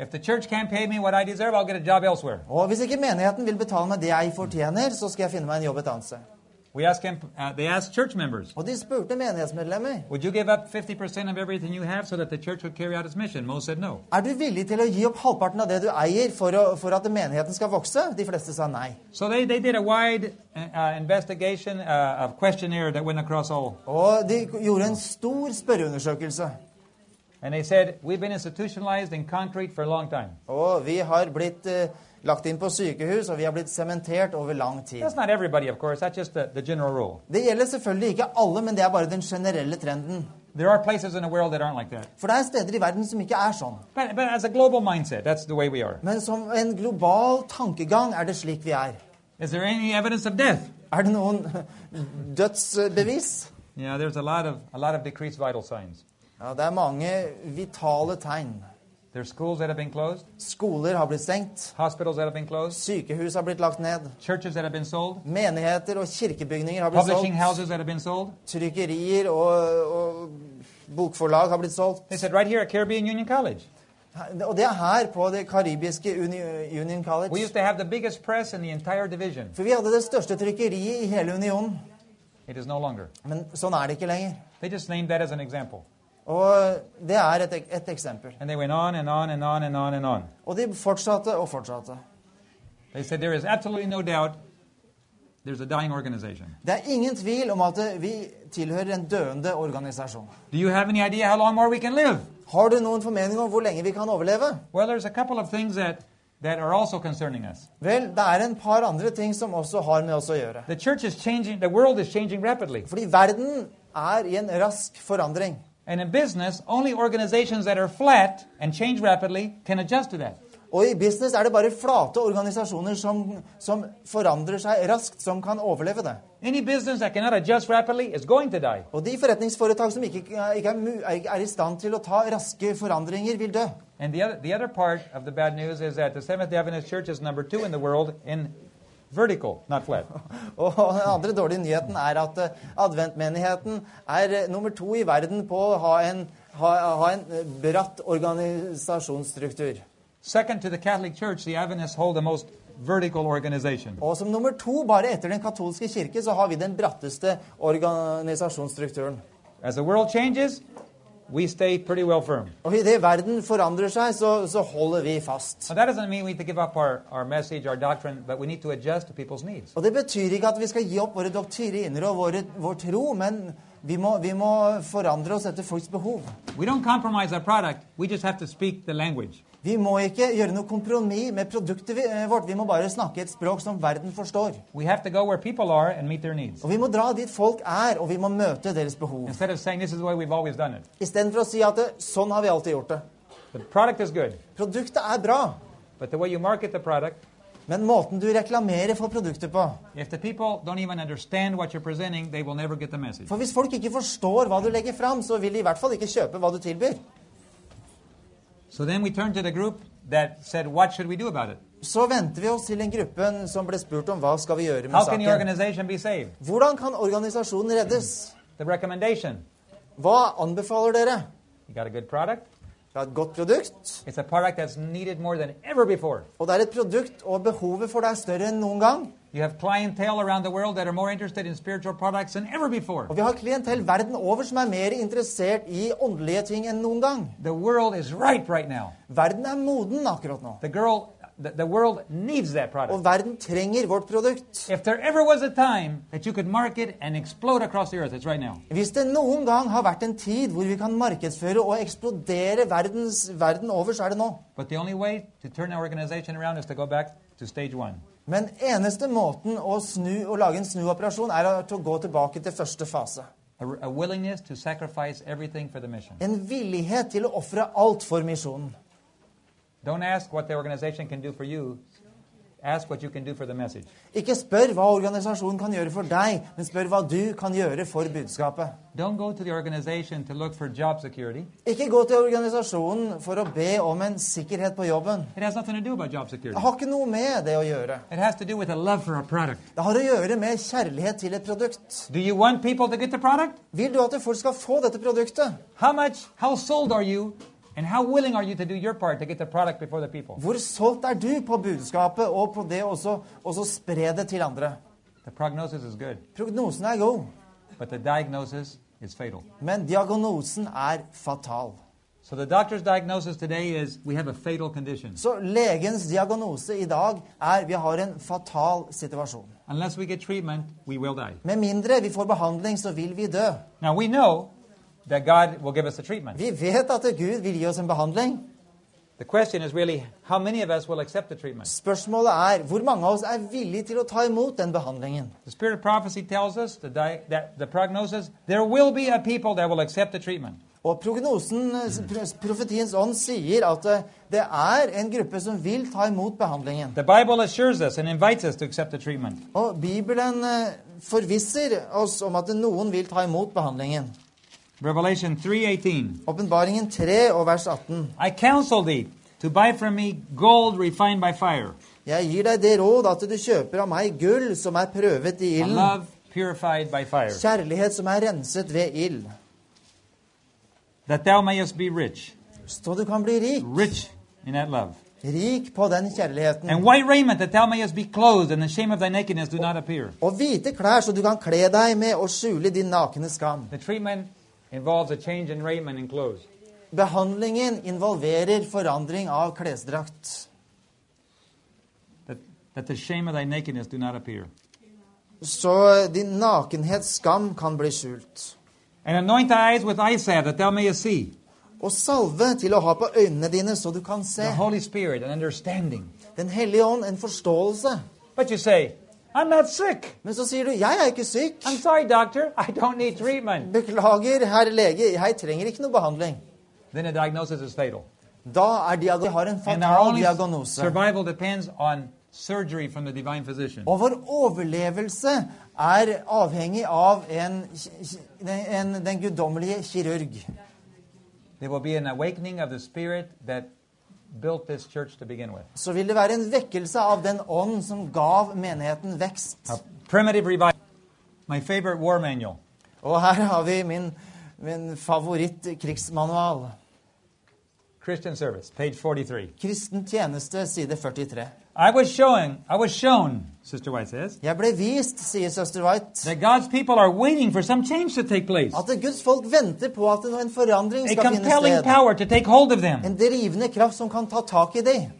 S1: If the church can't pay me what I deserve, I'll get a job elsewhere.
S2: Og hvis ikke menigheten vil betale meg det jeg fortjener, så skal jeg finne meg en jobb et annet sted.
S1: We asked him, uh, they asked church members,
S2: Og de spurte menighetsmedlemmer
S1: would you give up 50% of everything you have so that the church would carry out its mission? Most said no.
S2: Er du villig til å gi opp halvparten av det du eier for, å, for at menigheten skal vokse? De fleste sa nei.
S1: So they, they did a wide uh, uh, investigation uh, of questionnaire that went across all.
S2: Og de gjorde en stor spørreundersøkelse.
S1: And they said, we've been institutionalized in concrete for a long time.
S2: Og vi har blitt uh, lagt inn på sykehus, og vi har blitt sementert over lang tid.
S1: That's not everybody, of course. That's just the, the general rule.
S2: Det gjelder selvfølgelig ikke alle, men det er bare den generelle trenden.
S1: There are places in the world that aren't like that.
S2: For det er steder i verden som ikke er sånn.
S1: But, but mindset.
S2: Men som en global tankegang er det slik vi er. Er det noen dødsbevis?
S1: Yeah, there's a lot of a lot of decreased vital signs.
S2: Ja, det er mange vitale tegn.
S1: There's schools that have been closed,
S2: Skoler har blitt stengt.
S1: hospitals that have been closed,
S2: Sykehus har blitt lagt ned.
S1: churches that have been sold,
S2: Menigheter og kirkebygninger har blitt
S1: publishing
S2: solgt.
S1: houses that have been sold.
S2: Trykkerier og, og bokforlag har blitt solgt.
S1: They said right here at Caribbean Union College.
S2: Og det er her på det karibiske Uni Union
S1: We
S2: College.
S1: used to have the biggest press in the entire division.
S2: For vi hadde det største trykkeriet i hele unionen.
S1: It is no longer.
S2: Men sånn er det ikke lenger.
S1: They just named that as an example.
S2: Og det er et, et eksempel.
S1: And they went on and on and on and on and on.
S2: Og de fortsatte og fortsatte.
S1: They said there is absolutely no doubt there's a dying organization.
S2: Det er ingen tvil om at vi tilhører en døende organisasjon.
S1: Do you have any idea how long more we can live?
S2: Har du noen formening om hvor lenge vi kan overleve?
S1: Well, there's a couple of things that, that are also concerning us.
S2: Vel, det er en par andre ting som også har med oss å gjøre.
S1: The church is changing, the world is changing rapidly.
S2: Fordi verden er i en rask forandring.
S1: And in business, only organizations that are flat and change rapidly can adjust to that.
S2: Og i business er det bare flate organisasjoner som, som forandrer seg raskt, som kan overleve det.
S1: Any that rapidly is going to die.
S2: Og de forretningsforetak som ikke, ikke er, er i stand til å ta raske forandringer, vil dø.
S1: And the other, the other part of the bad news is that the Seventh day Adventist Church is number two in the world in vertical, not flat.
S2: Og den andre dårlige nyheten er at eh, adventmenigheten er eh, nummer to i verden på å ha en, ha, ha en eh, bratt organisasjonsstruktur.
S1: Second to the Catholic Church, the Adventists hold the most vertical organization.
S2: Og som nummer to, bare etter den katolske kirke, så har vi den bratteste organisasjonsstrukturen.
S1: As the world changes, we stay pretty well firm.
S2: Og idet verden forandrer seg, så, så holder vi fast.
S1: Now, that doesn't mean we need to give up our, our message, our doctrine, but we need to adjust to people's needs.
S2: Og det betyr ikke at vi skal gi opp våre doktriner og våre, vår tro, men vi må, vi må forandre oss etter folks behov.
S1: We don't compromise our product, we just have to speak the language.
S2: Vi må ikke gjøre noe kompromiss med produktet eh, vårt. Vi må bare snakke et språk som verden forstår. Og vi må dra dit folk er, og vi må møte deres behov. Istedenfor å si at sånn har vi alltid gjort det. Produktet er bra,
S1: product,
S2: men måten du reklamerer for produktet på. For hvis folk ikke forstår hva du legger fram, så vil de i hvert fall ikke kjøpe hva du tilbyr.
S1: So then we turned to the group that said, what should we do about it?
S2: Så venter vi oss til den gruppen som ble spurt om hva skal vi gjøre med
S1: How can the
S2: saken.
S1: organization be saved?
S2: Hvordan kan organisasjonen reddes?
S1: The recommendation.
S2: Hva anbefaler dere?
S1: You got a good product.
S2: Vi har et godt produkt,
S1: It's a product that's needed more than ever before.
S2: og det er et produkt, og behovet for det er større enn noen gang.
S1: You have clientele around the world that are more interested in spiritual products than ever before.
S2: Og vi har klientell verden over som er mer interessert i åndelige ting enn noen gang.
S1: The world is ripe right now.
S2: Verden er moden akkurat nå,
S1: The girl, the, world needs that
S2: og
S1: product.
S2: verden trenger vårt produkt.
S1: If there ever was a time that you could market and explode across the earth, it's right now.
S2: Hvis det noen gang har vært en tid hvor vi kan markedsføre og eksplodere verdens, verden over, så er det nå.
S1: But the only way to turn our organization around is to go back to stage one.
S2: Men eneste måten å, snu, å lage en snuoperasjon er å- gå tilbake til første fase.
S1: A willingness to sacrifice everything for the mission.
S2: En villighet til å ofre alt for misjonen.
S1: Don't ask what the organization can do for you. Ask what you can do for the message.
S2: Ikke spør hva organisasjonen kan gjøre for deg, men spør hva du kan gjøre for budskapet.
S1: Don't go to the organization to look for job security.
S2: Ikke gå til organisasjonen for å be om en sikkerhet på jobben.
S1: It has nothing to do about job
S2: Det har ikke noe med det å gjøre.
S1: It has to do with a love for a product.
S2: Det har å gjøre med kjærlighet til et produkt.
S1: Do you want people to get the product?
S2: Vil du at folk skal få dette produktet?
S1: How much, how sold are you, and how willing are you to do your part to get the product before the people?
S2: Hvor solgt er du på budskapet og på det også, også spre det til andre?
S1: The prognosis is good,
S2: Prognosen er god,
S1: but the diagnosis is fatal.
S2: men diagnosen er fatal.
S1: So the doctor's diagnosis today is we have a fatal condition.
S2: Så legens diagnose i dag er vi har en fatal situasjon.
S1: Unless we get treatment, we will die.
S2: Med mindre vi får behandling, så vil vi dø.
S1: Now we know that God will give us the treatment.
S2: Vi vet at Gud vil gi oss en behandling.
S1: The question is really how many of us will accept the treatment?
S2: Spørsmålet er hvor mange av oss er villige til å ta imot den behandlingen.
S1: The spirit of prophecy tells us the that the prognosis there will be a people that will accept the treatment.
S2: Og prognosen, profetiens ånd, sier at eh, det er en gruppe som vil ta imot behandlingen.
S1: The Bible assures us and invites us to accept the treatment.
S2: Og Bibelen eh, forvisser oss om at noen vil ta imot behandlingen.
S1: Revelation 3:18.
S2: Åpenbaringen 3 og vers 18.
S1: I counsel thee to buy from me gold refined by fire,
S2: Jeg gir deg det råd at du kjøper av meg gull som er prøvet i ilden,
S1: love purified by fire,
S2: kjærlighet som er renset ved ild,
S1: that thou mayest be rich,
S2: så du kan bli rik.
S1: rich in that love.
S2: Rik på den
S1: And
S2: kjærligheten.
S1: white raiment that thou mayest be clothed, and the shame of thy nakedness do not appear.
S2: Og hvite klær så du kan kle deg med og skjule din nakne skam.
S1: The treatment involves a change in raiment and clothes.
S2: Behandlingen involverer forandring av klesdrakt.
S1: That, that the shame of thy nakedness do not appear.
S2: Så din nakenhets skam kan bli skjult.
S1: And anoint thy eyes with eye salve that thou mayest see.
S2: Og salve til å ha på øynene dine så du kan se.
S1: The Holy Spirit, an understanding.
S2: Den hellige ånd, en forståelse.
S1: But you say, I'm not sick.
S2: Men så sier du 'Jeg er ikke syk'.
S1: I'm sorry, doctor. I don't need treatment.
S2: Beklager, herr lege, jeg trenger ikke noe behandling.
S1: Then the diagnosis is fatal.
S2: Da er diago- har en fatal diagnose.
S1: survival depends on surgery from the divine physician.
S2: Og vår overlevelse er avhengig av en, en, den guddommelige kirurg.
S1: There will be an awakening of the Spirit that built this church to begin with.
S2: Så vil det være en vekkelse av den ånd som gav menigheten vekst.
S1: A primitive revival. My favorite war manual.
S2: Og her har vi min, min favoritt-krigsmanual.
S1: Christian service, page 43.
S2: Kristen tjeneste, side 43.
S1: I was showing, I was shown, Sister White says,
S2: Jeg ble vist, sier søster White,
S1: that God's people are waiting for some change to take place.
S2: at Guds folk venter på at en forandring skal finne
S1: compelling
S2: sted.
S1: power to take hold of them.
S2: En drivende kraft som kan ta tak i dem.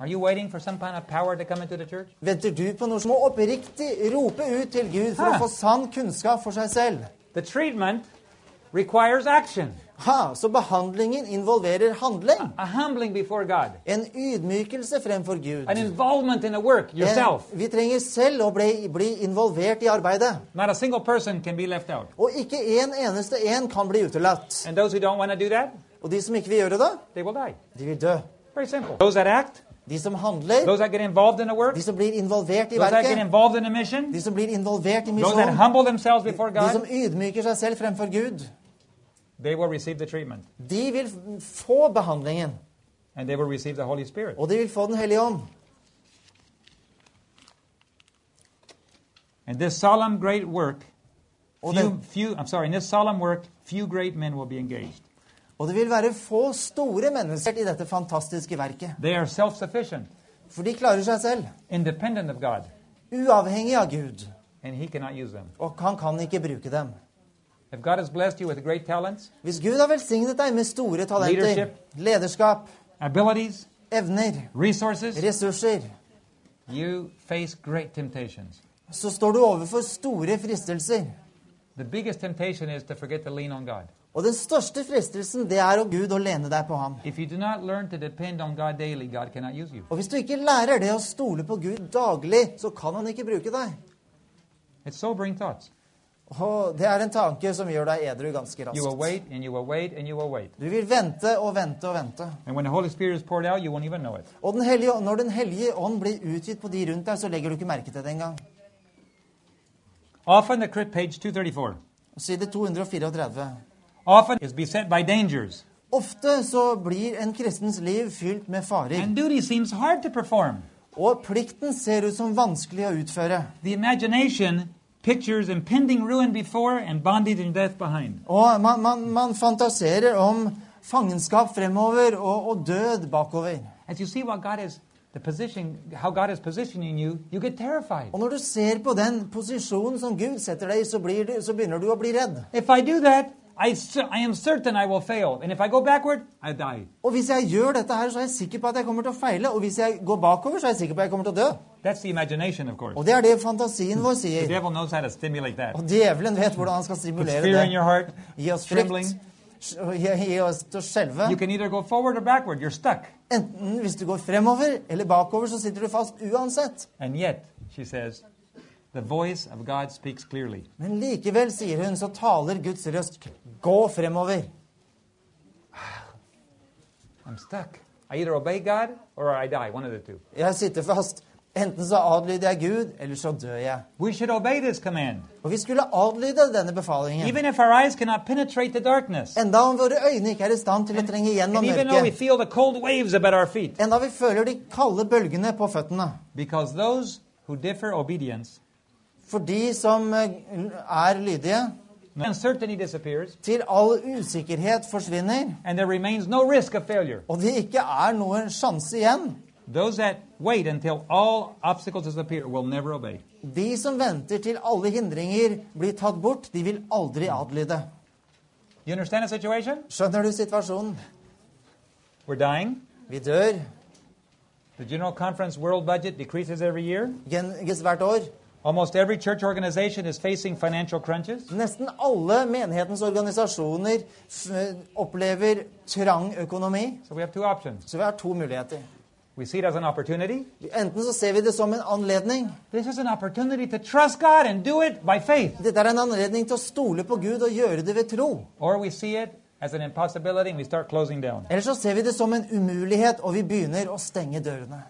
S1: Are you waiting for some kind of power to come into the church?
S2: Venter du på noe som må oppriktig rope ut til Gud for
S1: huh.
S2: å få sann kunnskap for seg selv?
S1: The treatment requires action,
S2: Ha, så behandlingen involverer handling.
S1: a humbling before God,
S2: En ydmykelse fremfor Gud.
S1: an involvement in the work yourself.
S2: En, vi trenger selv å bli, bli involvert i arbeidet.
S1: Not a single person can be left out.
S2: Og ikke en eneste en kan bli utelatt.
S1: And those who don't want to do that,
S2: Og de som ikke vil gjøre det,
S1: they will die.
S2: de vil dø.
S1: Very simple. Those that act,
S2: De som handler,
S1: those that get involved in the work,
S2: de som blir involvert i
S1: those that get
S2: verket,
S1: involved in the mission,
S2: de som blir involvert i
S1: those that humble themselves before
S2: de som ydmyker seg selv fremfor Gud,
S1: they will receive the treatment.
S2: De vil få behandlingen.
S1: And they will receive the Holy Spirit.
S2: Og de vil få Den hellige ånd.
S1: And this solemn great work, few, few, I'm sorry, in this solemn work, few great men will be engaged.
S2: og det vil være få store mennesker i dette fantastiske verket.
S1: They are self-sufficient,
S2: For de klarer seg selv.
S1: independent of God,
S2: Uavhengig av Gud.
S1: and He cannot use them.
S2: Og han kan ikke bruke dem.
S1: If God has blessed you with great talents,
S2: Hvis Gud har velsignet deg med store talenter,
S1: Leadership.
S2: lederskap,
S1: abilities,
S2: evner,
S1: resources,
S2: ressurser,
S1: you face great temptations.
S2: så står du overfor store fristelser.
S1: The biggest temptation is to forget to lean on God.
S2: Og den største fristelsen, det er å Gud å lene deg på ham.
S1: If you do not learn to depend on God daily, God cannot use you.
S2: Og hvis du ikke lærer det å stole på Gud daglig, så kan han ikke bruke deg.
S1: It's sobering thoughts.
S2: Og det er en tanke som gjør deg edru ganske
S1: You will
S2: raskt.
S1: wait and you will wait and you will wait.
S2: Du vil vente og vente og vente.
S1: And when the Holy Spirit is poured out, you won't even know it.
S2: Og den hellige, når Den hellige ånd blir utgitt på de rundt deg, så legger du ikke merke til det engang.
S1: Often, the crit page 234,
S2: Side 234.
S1: often is beset by dangers,
S2: Ofte så blir en kristens liv fylt med farer.
S1: and duty seems hard to perform.
S2: Og plikten ser ut som vanskelig å utføre.
S1: The imagination pictures impending ruin before and bondage and death behind.
S2: Og man, man, man fantaserer om fangenskap fremover og, og død bakover.
S1: As you see what God is, the position, how God is positioning you, you get terrified.
S2: Og når du ser på den posisjonen som Gud setter deg i, så, blir du, så begynner du å bli redd.
S1: If I do that, I, I am certain I will fail. And if I go backward, I die.
S2: Og hvis jeg gjør dette her, så er jeg sikker på at jeg kommer til å feile. Og hvis jeg går bakover, så er jeg sikker på at jeg kommer til å dø.
S1: That's the imagination, of course.
S2: Og det er det fantasien vår
S1: The devil knows how to stimulate that.
S2: Og djevelen vet hvordan han skal stimulere
S1: fear in your heart,
S2: Gi oss
S1: trembling.
S2: gi, gi oss til å skjelve.
S1: You can either go forward or backward. You're stuck.
S2: Enten hvis du går fremover eller bakover, så sitter du fast uansett.
S1: And yet, she says, the voice of God speaks clearly.
S2: Men likevel, sier hun, så taler Guds røst. Gå fremover.
S1: I'm stuck. I either obey God or I die, one of the two.
S2: Jeg sitter fast. Enten så adlyder jeg Gud, eller så dør jeg.
S1: We should obey this command,
S2: Og vi skulle adlyde denne befalingen.
S1: even if our eyes cannot penetrate the darkness,
S2: Enda om våre øyne ikke er i stand til å trenge gjennom
S1: and even though we
S2: mørket.
S1: feel the cold waves about our feet.
S2: Enda vi føler de kalde bølgene på føttene.
S1: Because those who differ obedience,
S2: For de som eh, er lydige, til all usikkerhet forsvinner,
S1: no
S2: og det ikke er noen sjanse igjen.
S1: Those that wait until all obstacles disappear will never obey.
S2: De som venter til alle hindringer blir tatt bort, de vil aldri adlyde.
S1: You understand the situation?
S2: Skjønner du situasjonen?
S1: We're dying.
S2: Vi dør
S1: The General Conference world budget decreases every year.
S2: genges hvert år.
S1: Almost every church organization is facing financial crunches.
S2: Nesten alle menighetens organisasjoner opplever trang økonomi,
S1: So we have two options.
S2: så vi har to muligheter.
S1: We see it as an opportunity.
S2: Enten så ser vi det som en anledning.
S1: This is an opportunity to trust God and do it by faith.
S2: Dette er en anledning til å stole på Gud og gjøre det ved tro.
S1: Or we see it as an impossibility and we start closing down.
S2: Eller så ser vi det som en umulighet, og vi begynner å stenge dørene.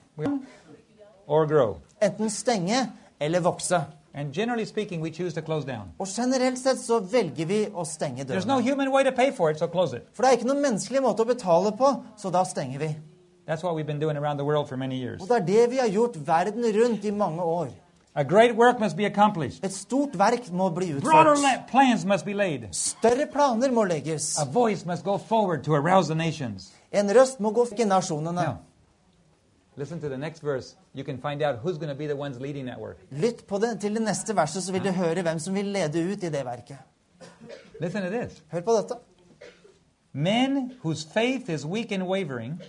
S1: Or grow.
S2: Enten stenge eller vokse.
S1: And generally speaking, we choose to close down.
S2: Og generelt sett så velger vi å stenge
S1: There's no human way to pay for it, so close it.
S2: For det er ikke noen menneskelig måte å betale på, så da stenger vi.
S1: That's what we've been doing around the world for many years.
S2: Og det er det vi har gjort verden rundt i mange år.
S1: A great work must be accomplished.
S2: Et stort verk må bli
S1: Broader
S2: utført.
S1: la- plans must be laid.
S2: Større planer må legges.
S1: A voice must go forward to arouse the nations.
S2: En røst må gå for nasjonene.
S1: Now, listen to the next verse. You can find out who's going to be the ones leading that work.
S2: Lytt på det, til det neste verset, så vil du høre hvem som vil lede ut i det verket.
S1: Listen to this.
S2: Hør på dette.
S1: Men whose faith is weak and wavering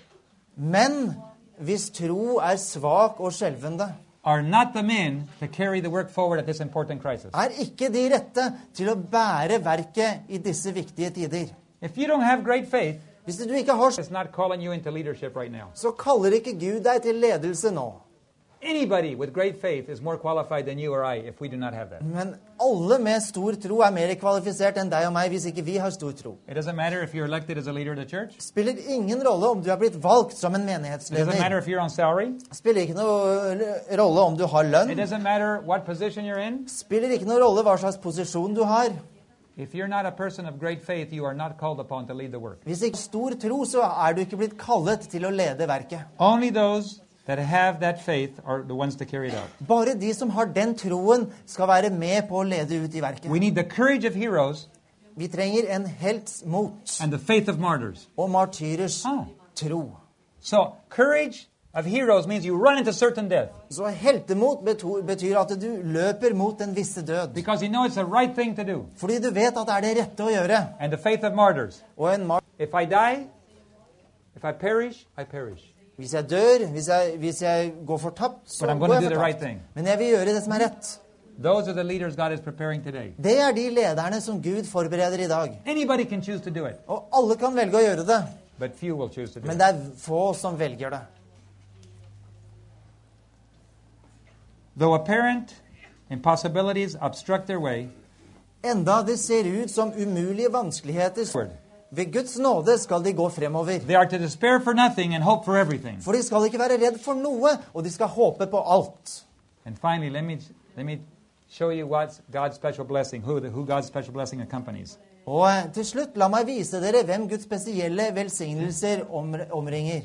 S2: Men hvis tro er svak og skjelvende,
S1: are not the men to carry the work forward at this important crisis.
S2: er ikke de rette til å bære verket i disse viktige tider.
S1: If you don't have great faith,
S2: Hvis du ikke har
S1: right
S2: så kaller ikke Gud deg til ledelse nå.
S1: Anybody with great faith is more qualified than you or I if we do not have that.
S2: Men alle med stor tro er mer kvalifisert enn deg og meg hvis ikke vi har stor tro.
S1: It doesn't matter if you're elected as a leader of the church.
S2: Spiller ingen rolle om du er blitt valgt som en
S1: It doesn't matter if you're on salary.
S2: Spiller ikke noe rolle om du har
S1: It
S2: lønn.
S1: doesn't matter what position you're in.
S2: Spiller ikke noe rolle hva slags posisjon du har.
S1: If you're not a person of great faith, you are not called upon to lead the work.
S2: Hvis ikke stor tro, så er du ikke blitt kallet til å lede verket.
S1: Only those that have that faith are the ones to carry it out.
S2: Bare de som har den troen, skal være med på å lede ut i verket.
S1: We need the courage of heroes
S2: Vi trenger en helts mot
S1: and the faith of martyrs.
S2: og martyrers
S1: Ah.
S2: tro.
S1: So, courage of heroes means you run into certain death
S2: Så heltemot betyr at du løper mot den visse død.
S1: because you know it's the right thing to do.
S2: Fordi du vet at det er det rette å gjøre.
S1: And the faith of martyrs.
S2: Og en mar
S1: If I die, if I perish, I perish.
S2: hvis jeg dør, hvis jeg, hvis jeg går fortapt, så går jeg
S1: fortapt. right thing.
S2: Men jeg vil gjøre det som er rett.
S1: Those are the leaders God is preparing today.
S2: Det er de lederne som Gud forbereder i dag.
S1: Anybody can choose to do it,
S2: Og alle kan velge å gjøre det,
S1: but few will choose to do
S2: men det er få som velger det.
S1: Though apparent impossibilities obstruct their way,
S2: Enda det ser ut som umulige vanskeligheter, ved Guds nåde skal de gå fremover.
S1: they are to despair for nothing and hope for everything.
S2: For de skal ikke være redd for noe, og de skal håpe på alt.
S1: And finally, let me, let me show you what's God's special blessing, who, the, who God's special blessing accompanies.
S2: Og eh, til slutt, la meg vise dere hvem Guds spesielle velsignelser omringer.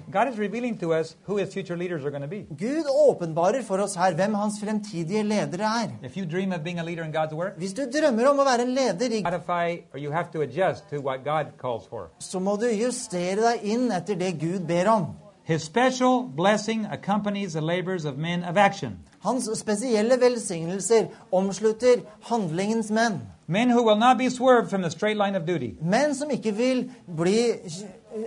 S2: Gud åpenbarer for oss her hvem hans fremtidige ledere er.
S1: Work,
S2: Hvis du drømmer om å være en leder, i,
S1: Guds,
S2: så må du justere deg inn etter det Gud ber om.
S1: His special blessing accompanies the labors of men of action,
S2: Hans spesielle velsignelser omslutter handlingens menn.
S1: Men who will not be swerved from the straight line of duty.
S2: Menn som ikke vil bli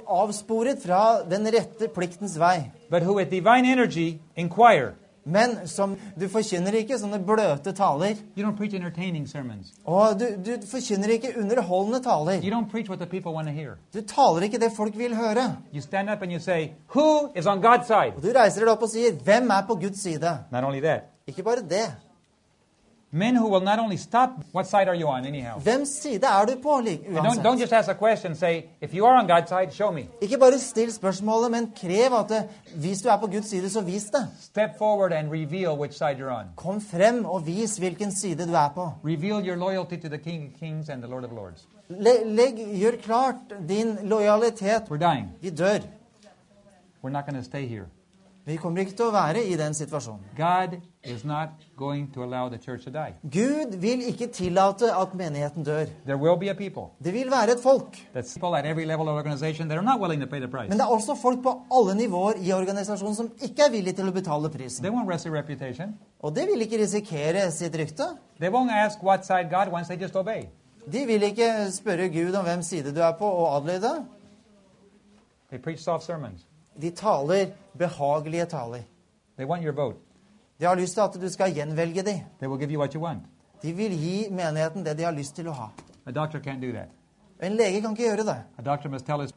S2: avsporet fra den rette pliktens vei.
S1: but who with divine energy inquire,
S2: Men som, du forkynner ikke sånne bløte taler.
S1: You don't preach entertaining sermons.
S2: Og du, du forkynner ikke underholdende taler.
S1: You don't preach what the people want to hear.
S2: Du taler ikke det folk vil høre.
S1: You stand up and you say, Who is on God's side?
S2: Og du reiser deg opp og sier 'Hvem er på Guds side?'
S1: Not only that,
S2: Ikke bare det.
S1: Men who will not only stop, what side are you on, anyhow?
S2: Hvem side er du på,
S1: don't, don't just ask a question, say, If you are on God's side, show me.
S2: Ikke bare still spørsmålet, men krev at det, hvis du er på Guds side, så vis det.
S1: Step forward and reveal which side you're on.
S2: Kom frem og vis hvilken side du er på.
S1: Reveal your loyalty to the King of Kings and the Lord of Lords.
S2: Le- Legg, gjør klart din lojalitet.
S1: We're dying.
S2: Vi dør.
S1: We're not going to stay here.
S2: Vi kommer ikke til å være i den situasjonen.
S1: God is not going to allow the church to die.
S2: Gud vil ikke tillate at menigheten dør.
S1: There will be a people
S2: Det vil være et folk.
S1: that's people at every level of organization that are not willing to pay the price.
S2: Men det er også folk på alle nivåer i organisasjonen som ikke er villige til å betale prisen.
S1: They won't risk their reputation.
S2: Og det vil ikke risikere sitt rykte.
S1: They won't ask what side God wants. They just obey.
S2: De vil ikke spørre Gud om hvem side du er på, og adlyde.
S1: They preach soft sermons.
S2: De taler behagelige taler.
S1: They want your vote.
S2: De har lyst til at du skal gjenvelge dem.
S1: They will give you what you want.
S2: De vil gi menigheten det de har lyst til å ha.
S1: A doctor can't do that.
S2: En lege kan ikke gjøre det.
S1: A doctor must tell us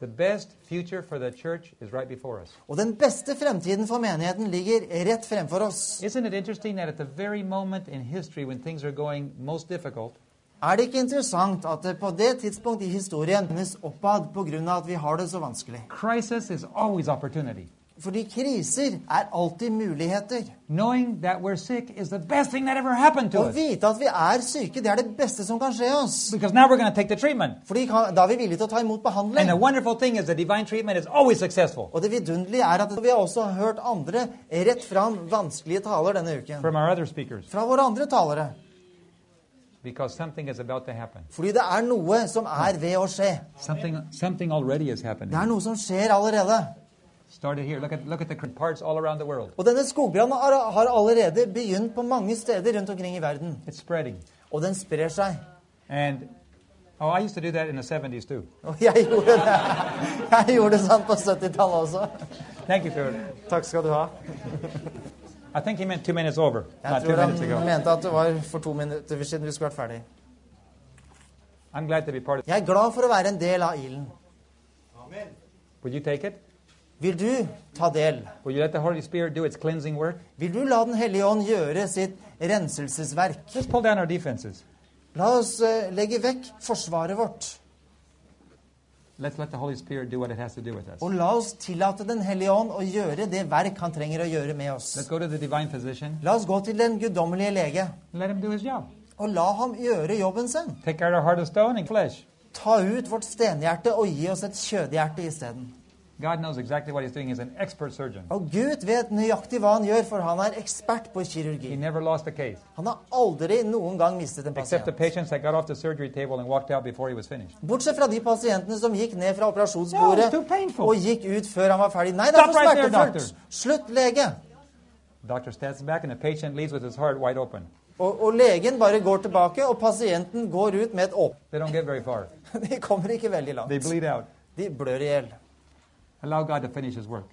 S1: the best future for the church is right before us.
S2: Og den beste fremtiden for menigheten ligger rett fremfor oss.
S1: Isn't it interesting that at the very moment in history when things are going most difficult,
S2: Er det ikke interessant at det på det tidspunkt i historien vendes oppad pga. at vi har det så vanskelig?
S1: crisis is always opportunity.
S2: Fordi kriser er alltid muligheter.
S1: Knowing that we're sick is the best thing that ever happened to
S2: Å
S1: us.
S2: vite at vi er syke, det er det beste som kan skje oss.
S1: Because now we're going to take the treatment.
S2: Fordi kan- da er vi villige til å ta imot behandling.
S1: The wonderful thing is that divine treatment is always successful.
S2: Og det vidunderlige er at vi har også hørt andre rett fram vanskelige taler denne uken.
S1: From our other speakers.
S2: Fra våre andre talere.
S1: Because something is about to happen.
S2: Fordi det er noe som er ved å skje.
S1: Something, something already is
S2: Det er noe som skjer allerede.
S1: Look at, look at.
S2: Og denne skogbrannen har, allerede begynt på mange steder rundt omkring i verden. Og den sprer seg.
S1: And, oh, I used to do that in the 70s too.
S2: Og jeg gjorde det. Jeg gjorde det sånn på 70-tallet også.
S1: Thank you, Phil.
S2: Takk skal du ha.
S1: I think he meant two minutes over,
S2: Jeg tror han mente at det var for to minutter siden vi skulle vært ferdig.
S1: I'm glad to be part of
S2: Jeg er glad for å være en del av ilden.
S1: Would you take it?
S2: Vil du ta del?
S1: Will you let the Holy Spirit do its cleansing work?
S2: Vil du la Den hellige ånd gjøre sitt renselsesverk?
S1: Let's pull down our defenses.
S2: La oss eh, legge vekk forsvaret vårt.
S1: Let's let the Holy Spirit do what it has to do with us.
S2: Og la oss tillate Den hellige ånd å gjøre det verk han trenger å gjøre med oss.
S1: Let's go to the divine physician.
S2: La oss gå til den guddommelige lege,
S1: Let him do his job.
S2: og la ham gjøre jobben sin.
S1: Take out our heart of stone and flesh.
S2: Ta ut vårt stenhjerte og gi oss et kjødhjerte isteden.
S1: God knows exactly doing. He's an expert surgeon.
S2: Og Gud vet nøyaktig hva han gjør, for han er ekspert på kirurgi.
S1: never lost a case,
S2: Han har aldri noen gang mistet en pasient.
S1: patients that got off the surgery table and walked out before he was finished.
S2: Bortsett fra de pasientene som gikk ned fra operasjonsbordet
S1: no,
S2: og gikk ut før han var ferdig. Nei, det er for
S1: right
S2: smertefullt.
S1: doctor.
S2: Slutt, lege.
S1: Doctor back and the patient leaves with his heart wide open.
S2: Og, og legen bare går tilbake, og pasienten går ut med et åp.
S1: They don't get very far.
S2: De kommer ikke veldig langt. De blør i hjel.
S1: Allow God to finish his work.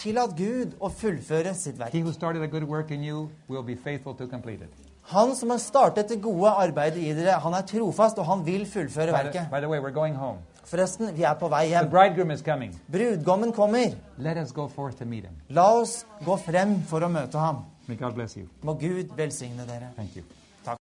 S2: Tillat Gud å fullføre sitt verk.
S1: He who started a good work in you will be faithful to complete it.
S2: Han som har startet det gode arbeidet i dere, han er trofast, og han vil fullføre
S1: By the,
S2: verket.
S1: by the way, we're going home.
S2: Forresten, vi er på vei
S1: The
S2: hjem.
S1: bridegroom is coming.
S2: Brudgommen kommer.
S1: Let us go forth to meet him.
S2: La oss gå frem for å møte ham.
S1: May God bless you.
S2: Må Gud velsigne dere.
S1: Thank you.